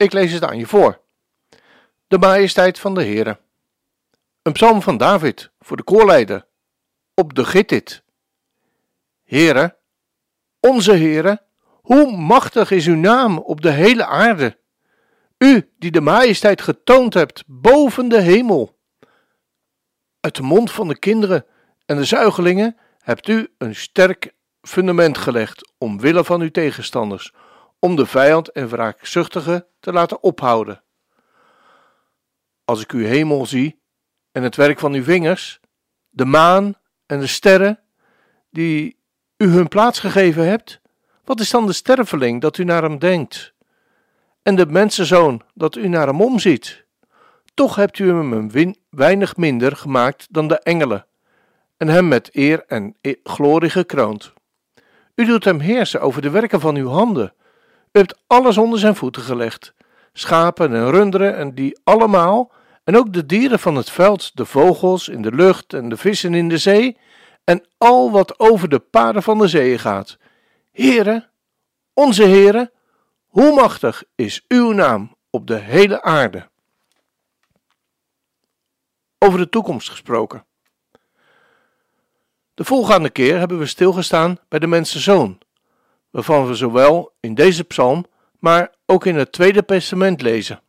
Ik lees het aan je voor. De majesteit van de Heere. Een psalm van David voor de koorleider. Op de Gittit. Heere, onze Heere, hoe machtig is uw naam op de hele aarde. U die de majesteit getoond hebt boven de hemel. Uit de mond van de kinderen en de zuigelingen hebt u een sterk fundament gelegd omwille van uw tegenstanders, om de vijand en wraakzuchtige te laten ophouden. Als ik uw hemel zie en het werk van uw vingers, de maan en de sterren die u hun plaats gegeven hebt, wat is dan de sterveling dat u naar hem denkt? En de mensenzoon dat u naar hem omziet? Toch hebt u hem een weinig minder gemaakt dan de engelen, en hem met eer en e-, glorie gekroond. U doet hem heersen over de werken van uw handen. U hebt alles onder zijn voeten gelegd. Schapen en runderen en die allemaal, en ook de dieren van het veld, de vogels in de lucht en de vissen in de zee, en al wat over de paden van de zee gaat. Heere, onze Heere, hoe machtig is uw naam op de hele aarde. Over de toekomst gesproken. De volgende keer hebben we stilgestaan bij de mensenzoon, waarvan we zowel in deze psalm, maar ook in het Tweede Testament lezen.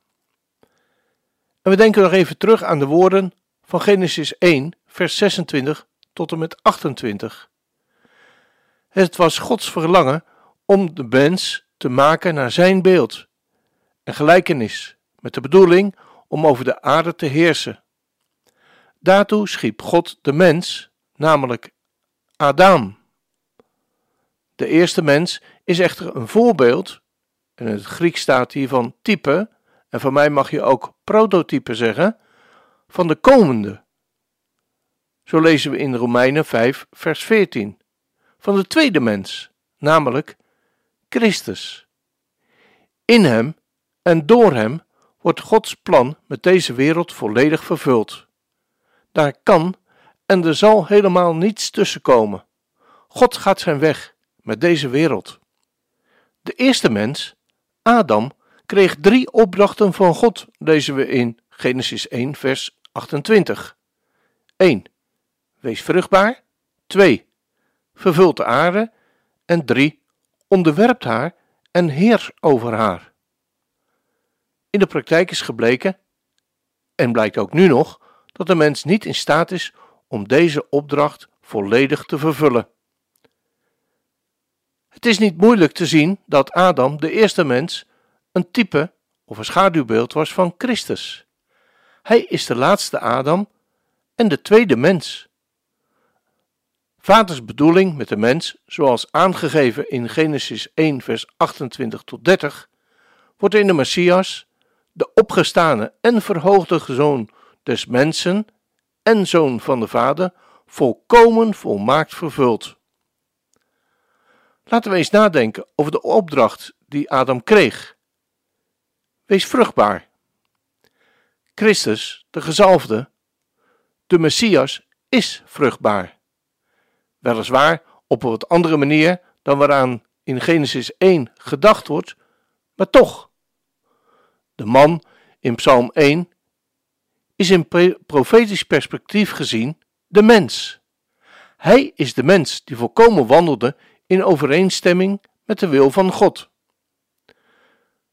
En we denken nog even terug aan de woorden van Genesis 1, vers 26 tot en met 28. Het was Gods verlangen om de mens te maken naar zijn beeld en gelijkenis, met de bedoeling om over de aarde te heersen. Daartoe schiep God de mens, namelijk Adam. De eerste mens is echter een voorbeeld, en in het Grieks staat hier van type, en van mij mag je ook prototype zeggen, van de komende. Zo lezen we in Romeinen 5, vers 14, van de tweede mens, namelijk Christus. In hem en door hem wordt Gods plan met deze wereld volledig vervuld. Daar kan en er zal helemaal niets tussenkomen. God gaat zijn weg met deze wereld. De eerste mens, Adam, kreeg drie opdrachten van God, lezen we in Genesis 1, vers 28. 1. Wees vruchtbaar. 2. Vervult de aarde. En 3. Onderwerpt haar en heers over haar. In de praktijk is gebleken, en blijkt ook nu nog, dat de mens niet in staat is om deze opdracht volledig te vervullen. Het is niet moeilijk te zien dat Adam, de eerste mens, een type of een schaduwbeeld was van Christus. Hij is de laatste Adam en de tweede mens. Vaders bedoeling met de mens, zoals aangegeven in Genesis 1, vers 28 tot 30, wordt in de Messias, de opgestane en verhoogde zoon des mensen en zoon van de Vader, volkomen volmaakt vervuld. Laten we eens nadenken over de opdracht die Adam kreeg. Wees vruchtbaar. Christus, de gezalfde, de Messias, is vruchtbaar. Weliswaar op een wat andere manier dan waaraan in Genesis 1 gedacht wordt, maar toch. De man in Psalm 1 is in profetisch perspectief gezien de mens. Hij is de mens die volkomen wandelde in overeenstemming met de wil van God.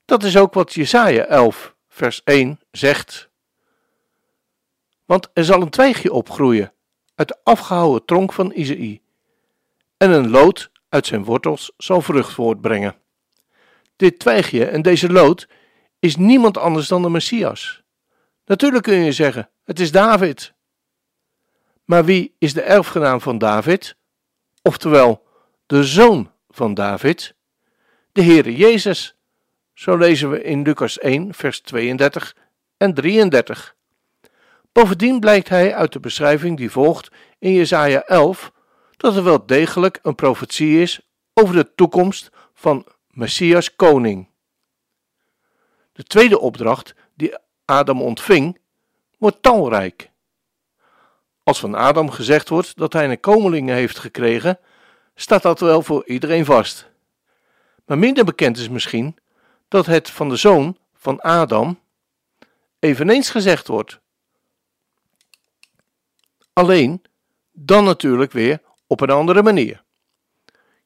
Dat is ook wat Jesaja 11, vers 1 zegt. Want er zal een twijgje opgroeien uit de afgehouwen tronk van Isaïe, en een lood uit zijn wortels zal vrucht voortbrengen. Dit twijgje en deze lood is niemand anders dan de Messias. Natuurlijk kun je zeggen, het is David. Maar wie is de erfgenaam van David? Oftewel, de zoon van David? De Heere Jezus, Zo lezen we in Lucas 1, vers 32 en 33. Bovendien blijkt hij uit de beschrijving die volgt in Jesaja 11 dat er wel degelijk een profetie is over de toekomst van Messias koning. De tweede opdracht die Adam ontving, wordt talrijk. Als van Adam gezegd wordt dat hij een komeling heeft gekregen, staat dat wel voor iedereen vast. Maar minder bekend is misschien dat het van de zoon van Adam eveneens gezegd wordt. Alleen dan natuurlijk weer op een andere manier.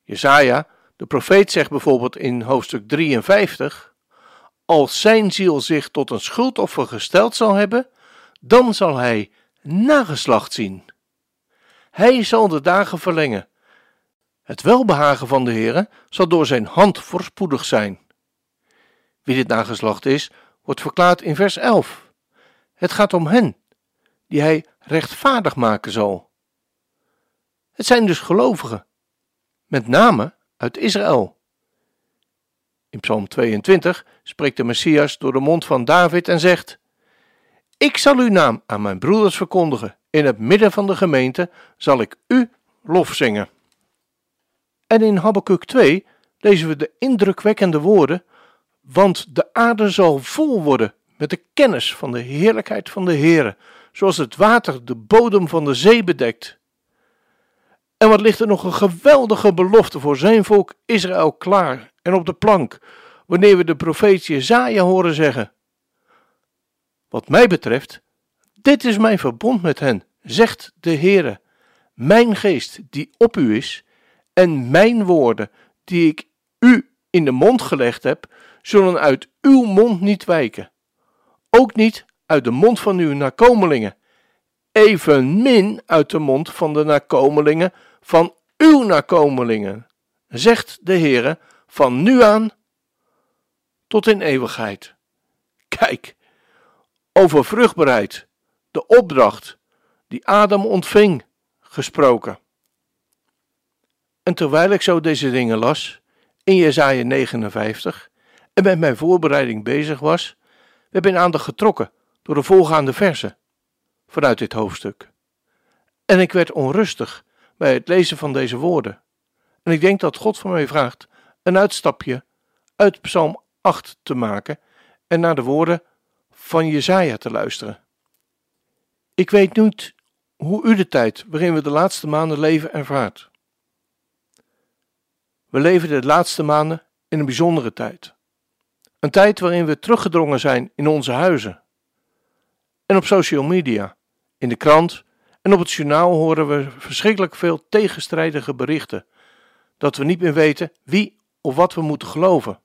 Jesaja, de profeet, zegt bijvoorbeeld in hoofdstuk 53: Als zijn ziel zich tot een schuldoffer gesteld zal hebben, dan zal hij nageslacht zien. Hij zal de dagen verlengen. Het welbehagen van de Heere zal door zijn hand voorspoedig zijn. Wie dit nageslacht is, wordt verklaard in vers 11. Het gaat om hen, die hij rechtvaardig maken zal. Het zijn dus gelovigen, met name uit Israël. In Psalm 22 spreekt de Messias door de mond van David en zegt: Ik zal uw naam aan mijn broeders verkondigen. In het midden van de gemeente zal ik u lof zingen. En in Habakkuk 2 lezen we de indrukwekkende woorden: Want de aarde zal vol worden met de kennis van de heerlijkheid van de Heere, zoals het water de bodem van de zee bedekt. En wat ligt er nog een geweldige belofte voor zijn volk Israël klaar en op de plank, wanneer we de profeet Jezaja horen zeggen. Wat mij betreft, dit is mijn verbond met hen, zegt de Heere, mijn geest die op u is, en mijn woorden die ik u in de mond gelegd heb, zullen uit uw mond niet wijken, ook niet uit de mond van uw nakomelingen, evenmin uit de mond van de nakomelingen van uw nakomelingen, zegt de Heere, van nu aan tot in eeuwigheid. Kijk, over vruchtbaarheid, de opdracht die Adam ontving, gesproken. En terwijl ik zo deze dingen las, in Jesaja 59, en met mijn voorbereiding bezig was, werd mijn aandacht getrokken door de volgaande versen vanuit dit hoofdstuk. En ik werd onrustig bij het lezen van deze woorden. En ik denk dat God van mij vraagt een uitstapje uit Psalm 8 te maken en naar de woorden van Jezaja te luisteren. Ik weet niet hoe u de tijd waarin we de laatste maanden leven ervaart. We leven de laatste maanden in een bijzondere tijd. Een tijd waarin we teruggedrongen zijn in onze huizen. En op social media, in de krant en op het journaal horen we verschrikkelijk veel tegenstrijdige berichten, dat we niet meer weten wie of wat we moeten geloven.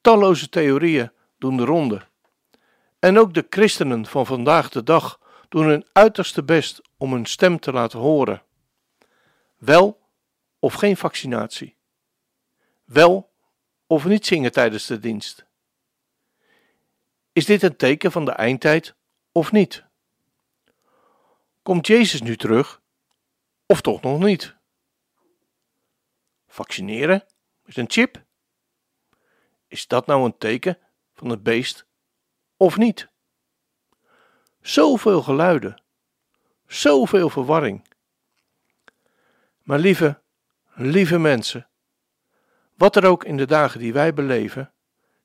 Talloze theorieën doen de ronde. En ook de christenen van vandaag de dag doen hun uiterste best om hun stem te laten horen. Wel of geen vaccinatie. Wel of niet zingen tijdens de dienst. Is dit een teken van de eindtijd of niet? Komt Jezus nu terug? Of toch nog niet? Vaccineren? Met een chip? Is dat nou een teken van het beest of niet? Zoveel geluiden, zoveel verwarring. Maar lieve, lieve mensen, wat er ook in de dagen die wij beleven,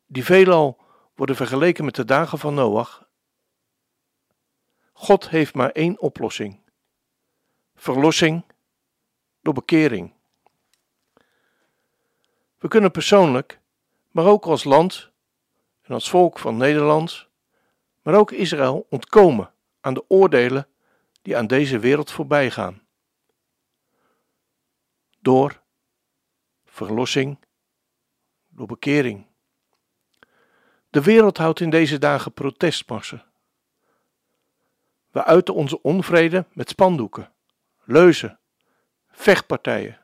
die veelal worden vergeleken met de dagen van Noach God heeft maar één oplossing: verlossing door bekering. We kunnen persoonlijk, maar ook als land en als volk van Nederland, maar ook Israël ontkomen aan de oordelen die aan deze wereld voorbij gaan. Door verlossing, door bekering. De wereld houdt in deze dagen protestmarsen we uiten onze onvrede met spandoeken, leuzen, vechtpartijen.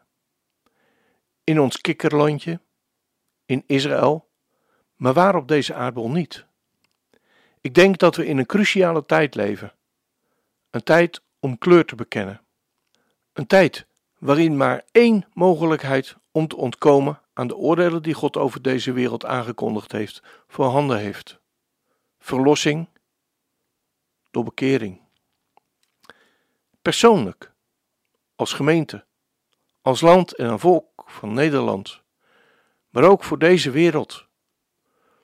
In ons kikkerlandje, in Israël, maar waar op deze aardbol niet. Ik denk dat we in een cruciale tijd leven. Een tijd om kleur te bekennen. Een tijd waarin maar één mogelijkheid om te ontkomen aan de oordelen die God over deze wereld aangekondigd heeft, voorhanden heeft. Verlossing door bekering. Persoonlijk, als gemeente, als land en een volk van Nederland, maar ook voor deze wereld.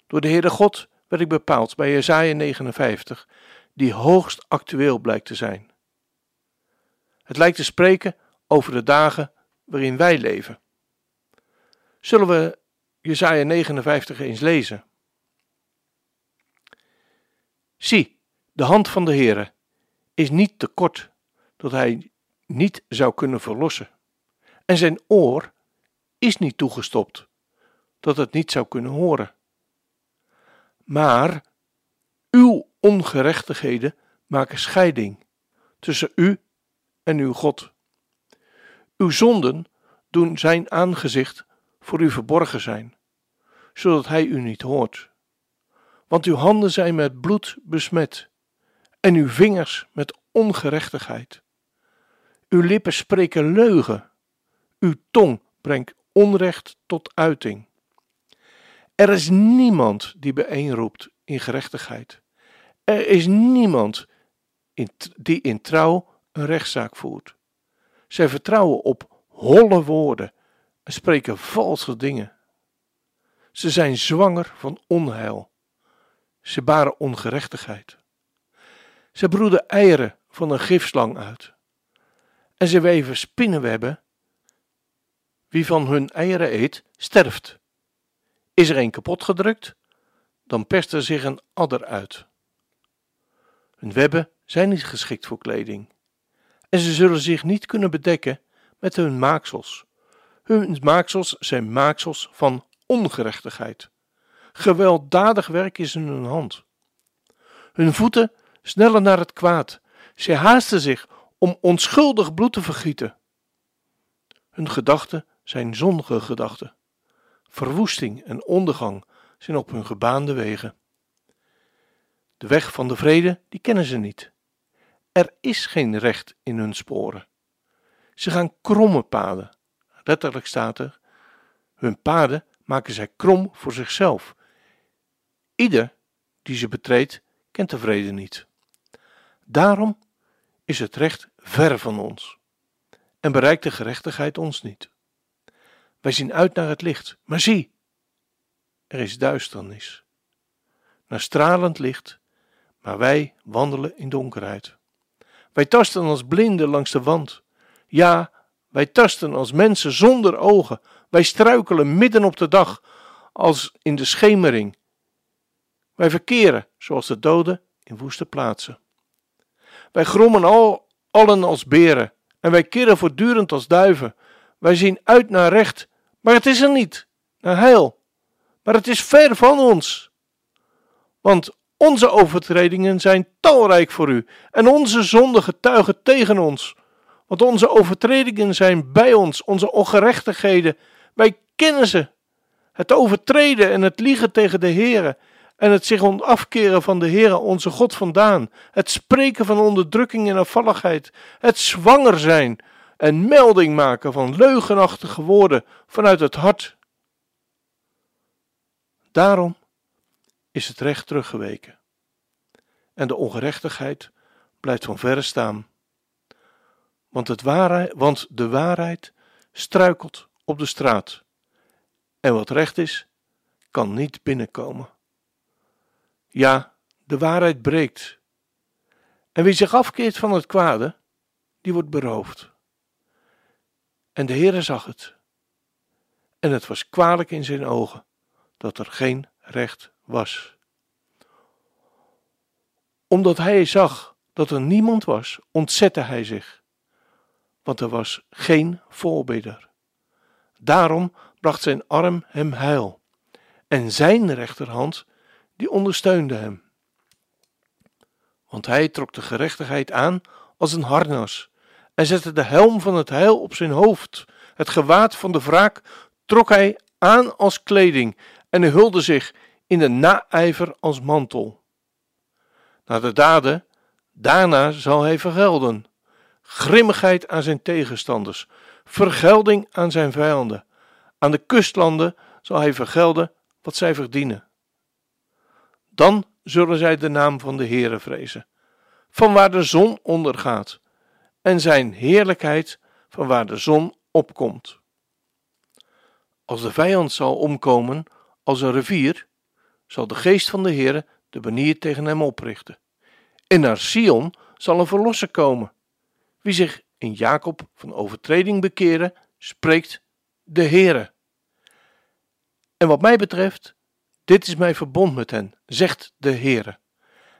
Door de Heere God werd ik bepaald bij Jesaja 59, die hoogst actueel blijkt te zijn. Het lijkt te spreken over de dagen waarin wij leven. Zullen we Jesaja 59 eens lezen? Zie, de hand van de Heere is niet te kort dat hij niet zou kunnen verlossen, en zijn oor is niet toegestopt dat het niet zou kunnen horen. Maar uw ongerechtigheden maken scheiding tussen u en uw God. Uw zonden doen zijn aangezicht voor u verborgen zijn, zodat hij u niet hoort. Want uw handen zijn met bloed besmet en uw vingers met ongerechtigheid. Uw lippen spreken leugen, uw tong brengt onrecht tot uiting. Er is niemand die bijeenroept in gerechtigheid. Er is niemand die in trouw een rechtszaak voert. Zij vertrouwen op holle woorden en spreken valse dingen. Ze zijn zwanger van onheil. Ze baren ongerechtigheid. Ze broeden eieren van een gifslang uit. En ze weven spinnenwebben. Wie van hun eieren eet, sterft. Is er een kapot gedrukt, dan perst er zich een adder uit. Hun webben zijn niet geschikt voor kleding. En ze zullen zich niet kunnen bedekken met hun maaksels. Hun maaksels zijn maaksels van ongerechtigheid. Gewelddadig werk is in hun hand. Hun voeten snellen naar het kwaad. Ze haasten zich om onschuldig bloed te vergieten. Hun gedachten zijn zondige gedachten. Verwoesting en ondergang zijn op hun gebaande wegen. De weg van de vrede, die kennen ze niet. Er is geen recht in hun sporen. Ze gaan kromme paden. Letterlijk staat er: hun paden maken zij krom voor zichzelf. Ieder die ze betreedt, kent de vrede niet. Daarom is het recht ver van ons en bereikt de gerechtigheid ons niet. Wij zien uit naar het licht, maar zie, er is duisternis. Naar stralend licht, maar wij wandelen in donkerheid. Wij tasten als blinden langs de wand. Ja, wij tasten als mensen zonder ogen. Wij struikelen midden op de dag, als in de schemering. Wij verkeren, zoals de doden, in woeste plaatsen. Wij grommen al, allen als beren, en wij keren voortdurend als duiven. Wij zien uit naar recht, maar het is er niet, naar heil. Maar het is ver van ons. Want onze overtredingen zijn talrijk voor u, en onze zonden getuigen tegen ons. Want onze overtredingen zijn bij ons, onze ongerechtigheden, wij kennen ze. Het overtreden en het liegen tegen de Heere en het zich afkeren van de Heere onze God vandaan, het spreken van onderdrukking en afvalligheid, het zwanger zijn en melding maken van leugenachtige woorden vanuit het hart. Daarom is het recht teruggeweken en de ongerechtigheid blijft van verre staan. Want, het want de waarheid struikelt op de straat en wat recht is, kan niet binnenkomen. Ja, de waarheid breekt. En wie zich afkeert van het kwade, die wordt beroofd. En de Heere zag het. En het was kwalijk in zijn ogen dat er geen recht was. Omdat hij zag dat er niemand was, ontzette hij zich, want er was geen voorbidder. Daarom bracht zijn arm hem heil, en zijn rechterhand die ondersteunde hem. Want hij trok de gerechtigheid aan als een harnas en zette de helm van het heil op zijn hoofd. Het gewaad van de wraak trok hij aan als kleding en hulde zich in de naijver als mantel. Na de daden, daarna zal hij vergelden. Grimmigheid aan zijn tegenstanders, vergelding aan zijn vijanden, Aan de kustlanden zal hij vergelden wat zij verdienen. Dan zullen zij de naam van de Heere vrezen, van waar de zon ondergaat, en zijn heerlijkheid van waar de zon opkomt. Als de vijand zal omkomen als een rivier, zal de geest van de Heere de banier tegen hem oprichten. En naar Sion zal een verlosser komen. Wie zich in Jacob van overtreding bekeren, spreekt de Heere. En wat mij betreft, dit is mijn verbond met hen, zegt de Heere.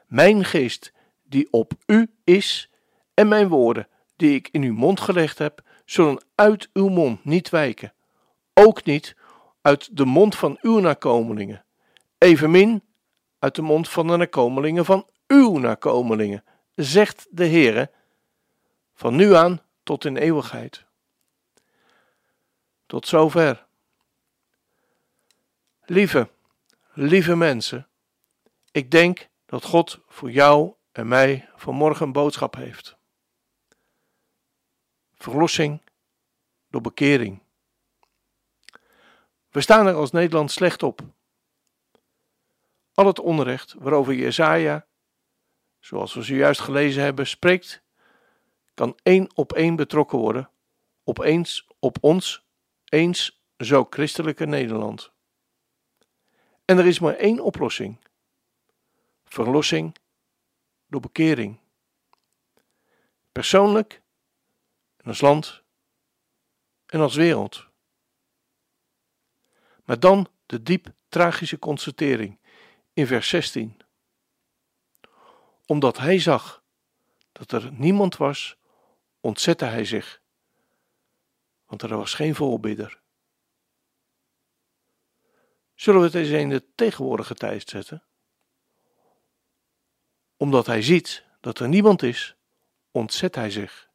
Mijn geest die op u is en mijn woorden die ik in uw mond gelegd heb, zullen uit uw mond niet wijken, ook niet uit de mond van uw nakomelingen, evenmin uit de mond van de nakomelingen van uw nakomelingen, zegt de Heere, van nu aan tot in eeuwigheid. Tot zover. Lieve, lieve mensen, ik denk dat God voor jou en mij vanmorgen boodschap heeft. Verlossing door bekering. We staan er als Nederland slecht op. Al het onrecht waarover Jesaja, zoals we zojuist gelezen hebben, spreekt, kan één op één betrokken worden op, eens, op ons eens zo christelijke Nederland. En er is maar één oplossing: verlossing door bekering. Persoonlijk en als land en als wereld. Maar dan de diep tragische constatering in vers 16. Omdat hij zag dat er niemand was, ontzette hij zich, want er was geen voorbidder. Zullen we het eens in de tegenwoordige tijd zetten? Omdat hij ziet dat er niemand is, ontzet hij zich.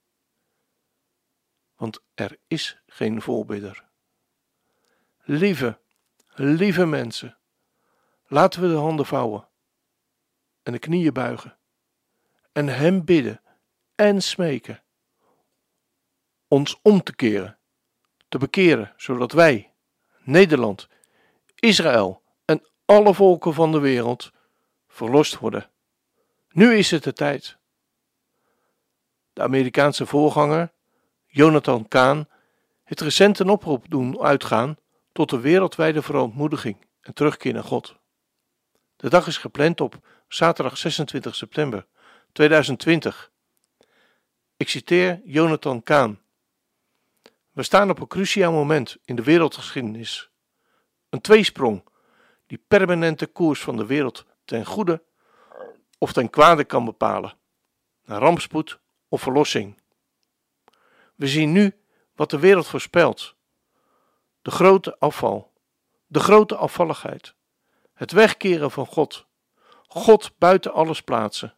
Want er is geen voorbidder. Lieve, lieve mensen, laten we de handen vouwen en de knieën buigen en Hem bidden en smeken ons om te keren, te bekeren, zodat wij, Nederland, Israël en alle volken van de wereld verlost worden. Nu is het de tijd. De Amerikaanse voorganger, Jonathan Kaan, heeft recent een oproep doen uitgaan tot de wereldwijde verontmoediging en terugkeer naar God. De dag is gepland op zaterdag 26 september 2020. Ik citeer Jonathan Kaan. We staan op een cruciaal moment in de wereldgeschiedenis. Een tweesprong die permanente koers van de wereld ten goede of ten kwade kan bepalen, naar rampspoed of verlossing. We zien nu wat de wereld voorspelt: de grote afval, de grote afvalligheid, het wegkeren van God, God buiten alles plaatsen,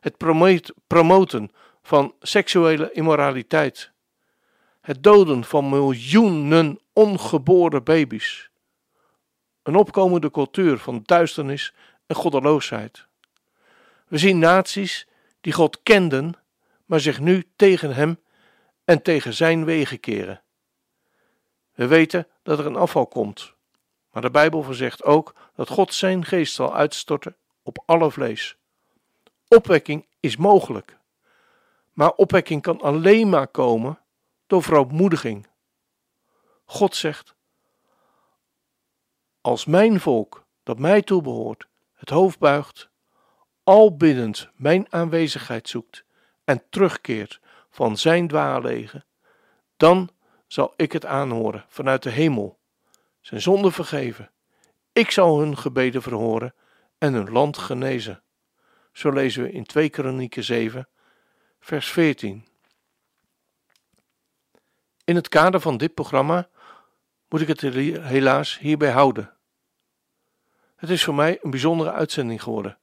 het promoten van seksuele immoraliteit, het doden van miljoenen ongeboren baby's, een opkomende cultuur van duisternis en goddeloosheid. We zien naties die God kenden, maar zich nu tegen Hem en tegen Zijn wegen keren. We weten dat er een afval komt, maar de Bijbel verzegt ook dat God Zijn geest zal uitstorten op alle vlees. Opwekking is mogelijk, maar opwekking kan alleen maar komen door verootmoediging. God zegt: Als mijn volk, dat mij toebehoort, het hoofd buigt al biddend mijn aanwezigheid zoekt en terugkeert van zijn dwaalwegen, dan zal ik het aanhoren vanuit de hemel, zijn zonde vergeven. Ik zal hun gebeden verhoren en hun land genezen. Zo lezen we in 2 Kronieken 7, vers 14. In het kader van dit programma moet ik het helaas hierbij houden. Het is voor mij een bijzondere uitzending geworden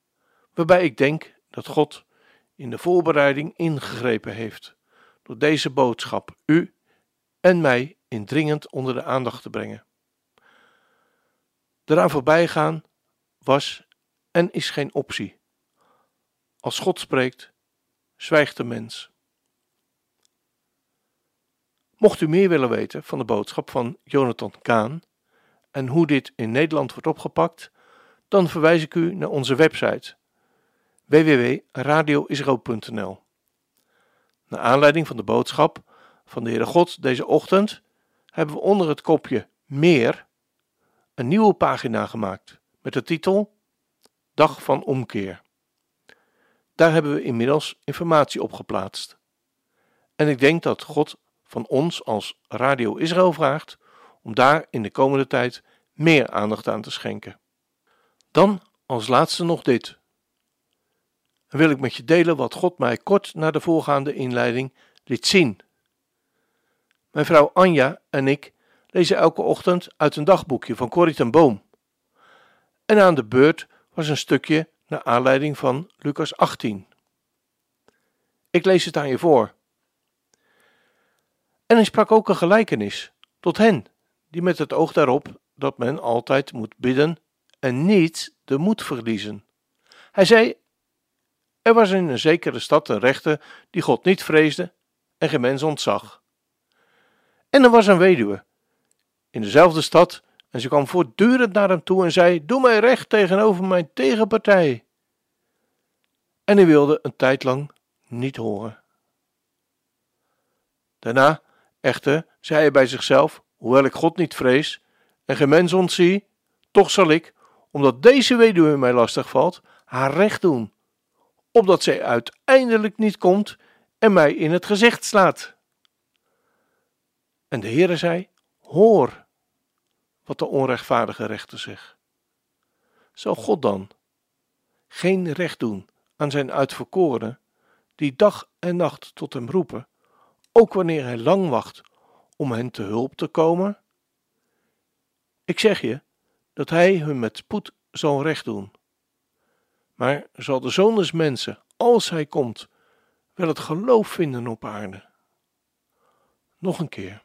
waarbij ik denk dat God in de voorbereiding ingegrepen heeft door deze boodschap u en mij indringend onder de aandacht te brengen. Eraan voorbij gaan was en is geen optie. Als God spreekt, zwijgt de mens. Mocht u meer willen weten van de boodschap van Jonathan Kaan en hoe dit in Nederland wordt opgepakt, dan verwijs ik u naar onze website www.radioisrael.nl. Naar aanleiding van de boodschap van de Heere God deze ochtend hebben we onder het kopje Meer een nieuwe pagina gemaakt met de titel Dag van Omkeer. Daar hebben we inmiddels informatie op geplaatst. En ik denk dat God van ons als Radio Israël vraagt om daar in de komende tijd meer aandacht aan te schenken. Dan als laatste nog dit. Dan wil ik met je delen wat God mij kort na de voorgaande inleiding liet zien. Mijn vrouw Anja en ik lezen elke ochtend uit een dagboekje van Corrie ten Boom. En aan de beurt was een stukje naar aanleiding van Lucas 18. Ik lees het aan je voor. En hij sprak ook een gelijkenis tot hen, die met het oog daarop dat men altijd moet bidden en niet de moed verliezen. Hij zei: Er was in een zekere stad een rechter die God niet vreesde en geen mens ontzag. En er was een weduwe in dezelfde stad en ze kwam voortdurend naar hem toe en zei: Doe mij recht tegenover mijn tegenpartij. En hij wilde een tijd lang niet horen. Daarna Echter, zei hij bij zichzelf, hoewel ik God niet vrees en geen mens ontzie, toch zal ik, omdat deze weduwe mij lastig valt, haar recht doen, opdat zij uiteindelijk niet komt en mij in het gezicht slaat. En de Heere zei, hoor wat de onrechtvaardige rechter zegt. Zal God dan geen recht doen aan zijn uitverkorenen, die dag en nacht tot hem roepen, ook wanneer hij lang wacht om hen te hulp te komen? Ik zeg je dat hij hun met spoed zal recht doen. Maar zal de zoon des mensen, als hij komt, wel het geloof vinden op aarde? Nog een keer.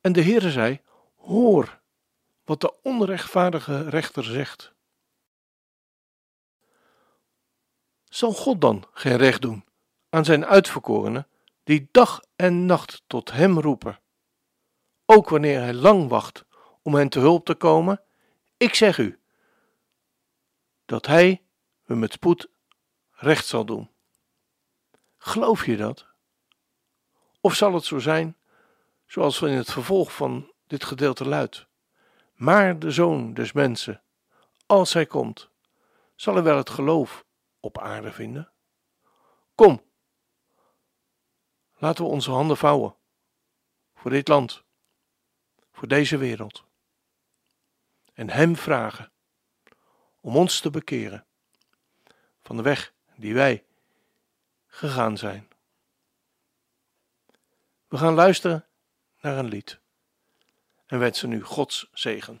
En de Heere zei: Hoor wat de onrechtvaardige rechter zegt. Zal God dan geen recht doen aan zijn uitverkorenen die dag en nacht tot hem roepen, ook wanneer hij lang wacht om hen te hulp te komen, ik zeg u dat hij hun met spoed recht zal doen. Geloof je dat? Of zal het zo zijn, zoals we in het vervolg van dit gedeelte luidt, maar de zoon des mensen, als hij komt, zal hij wel het geloof op aarde vinden? Kom, Laten we onze handen vouwen voor dit land, voor deze wereld. En Hem vragen om ons te bekeren van de weg die wij gegaan zijn. We gaan luisteren naar een lied en wensen u Gods zegen.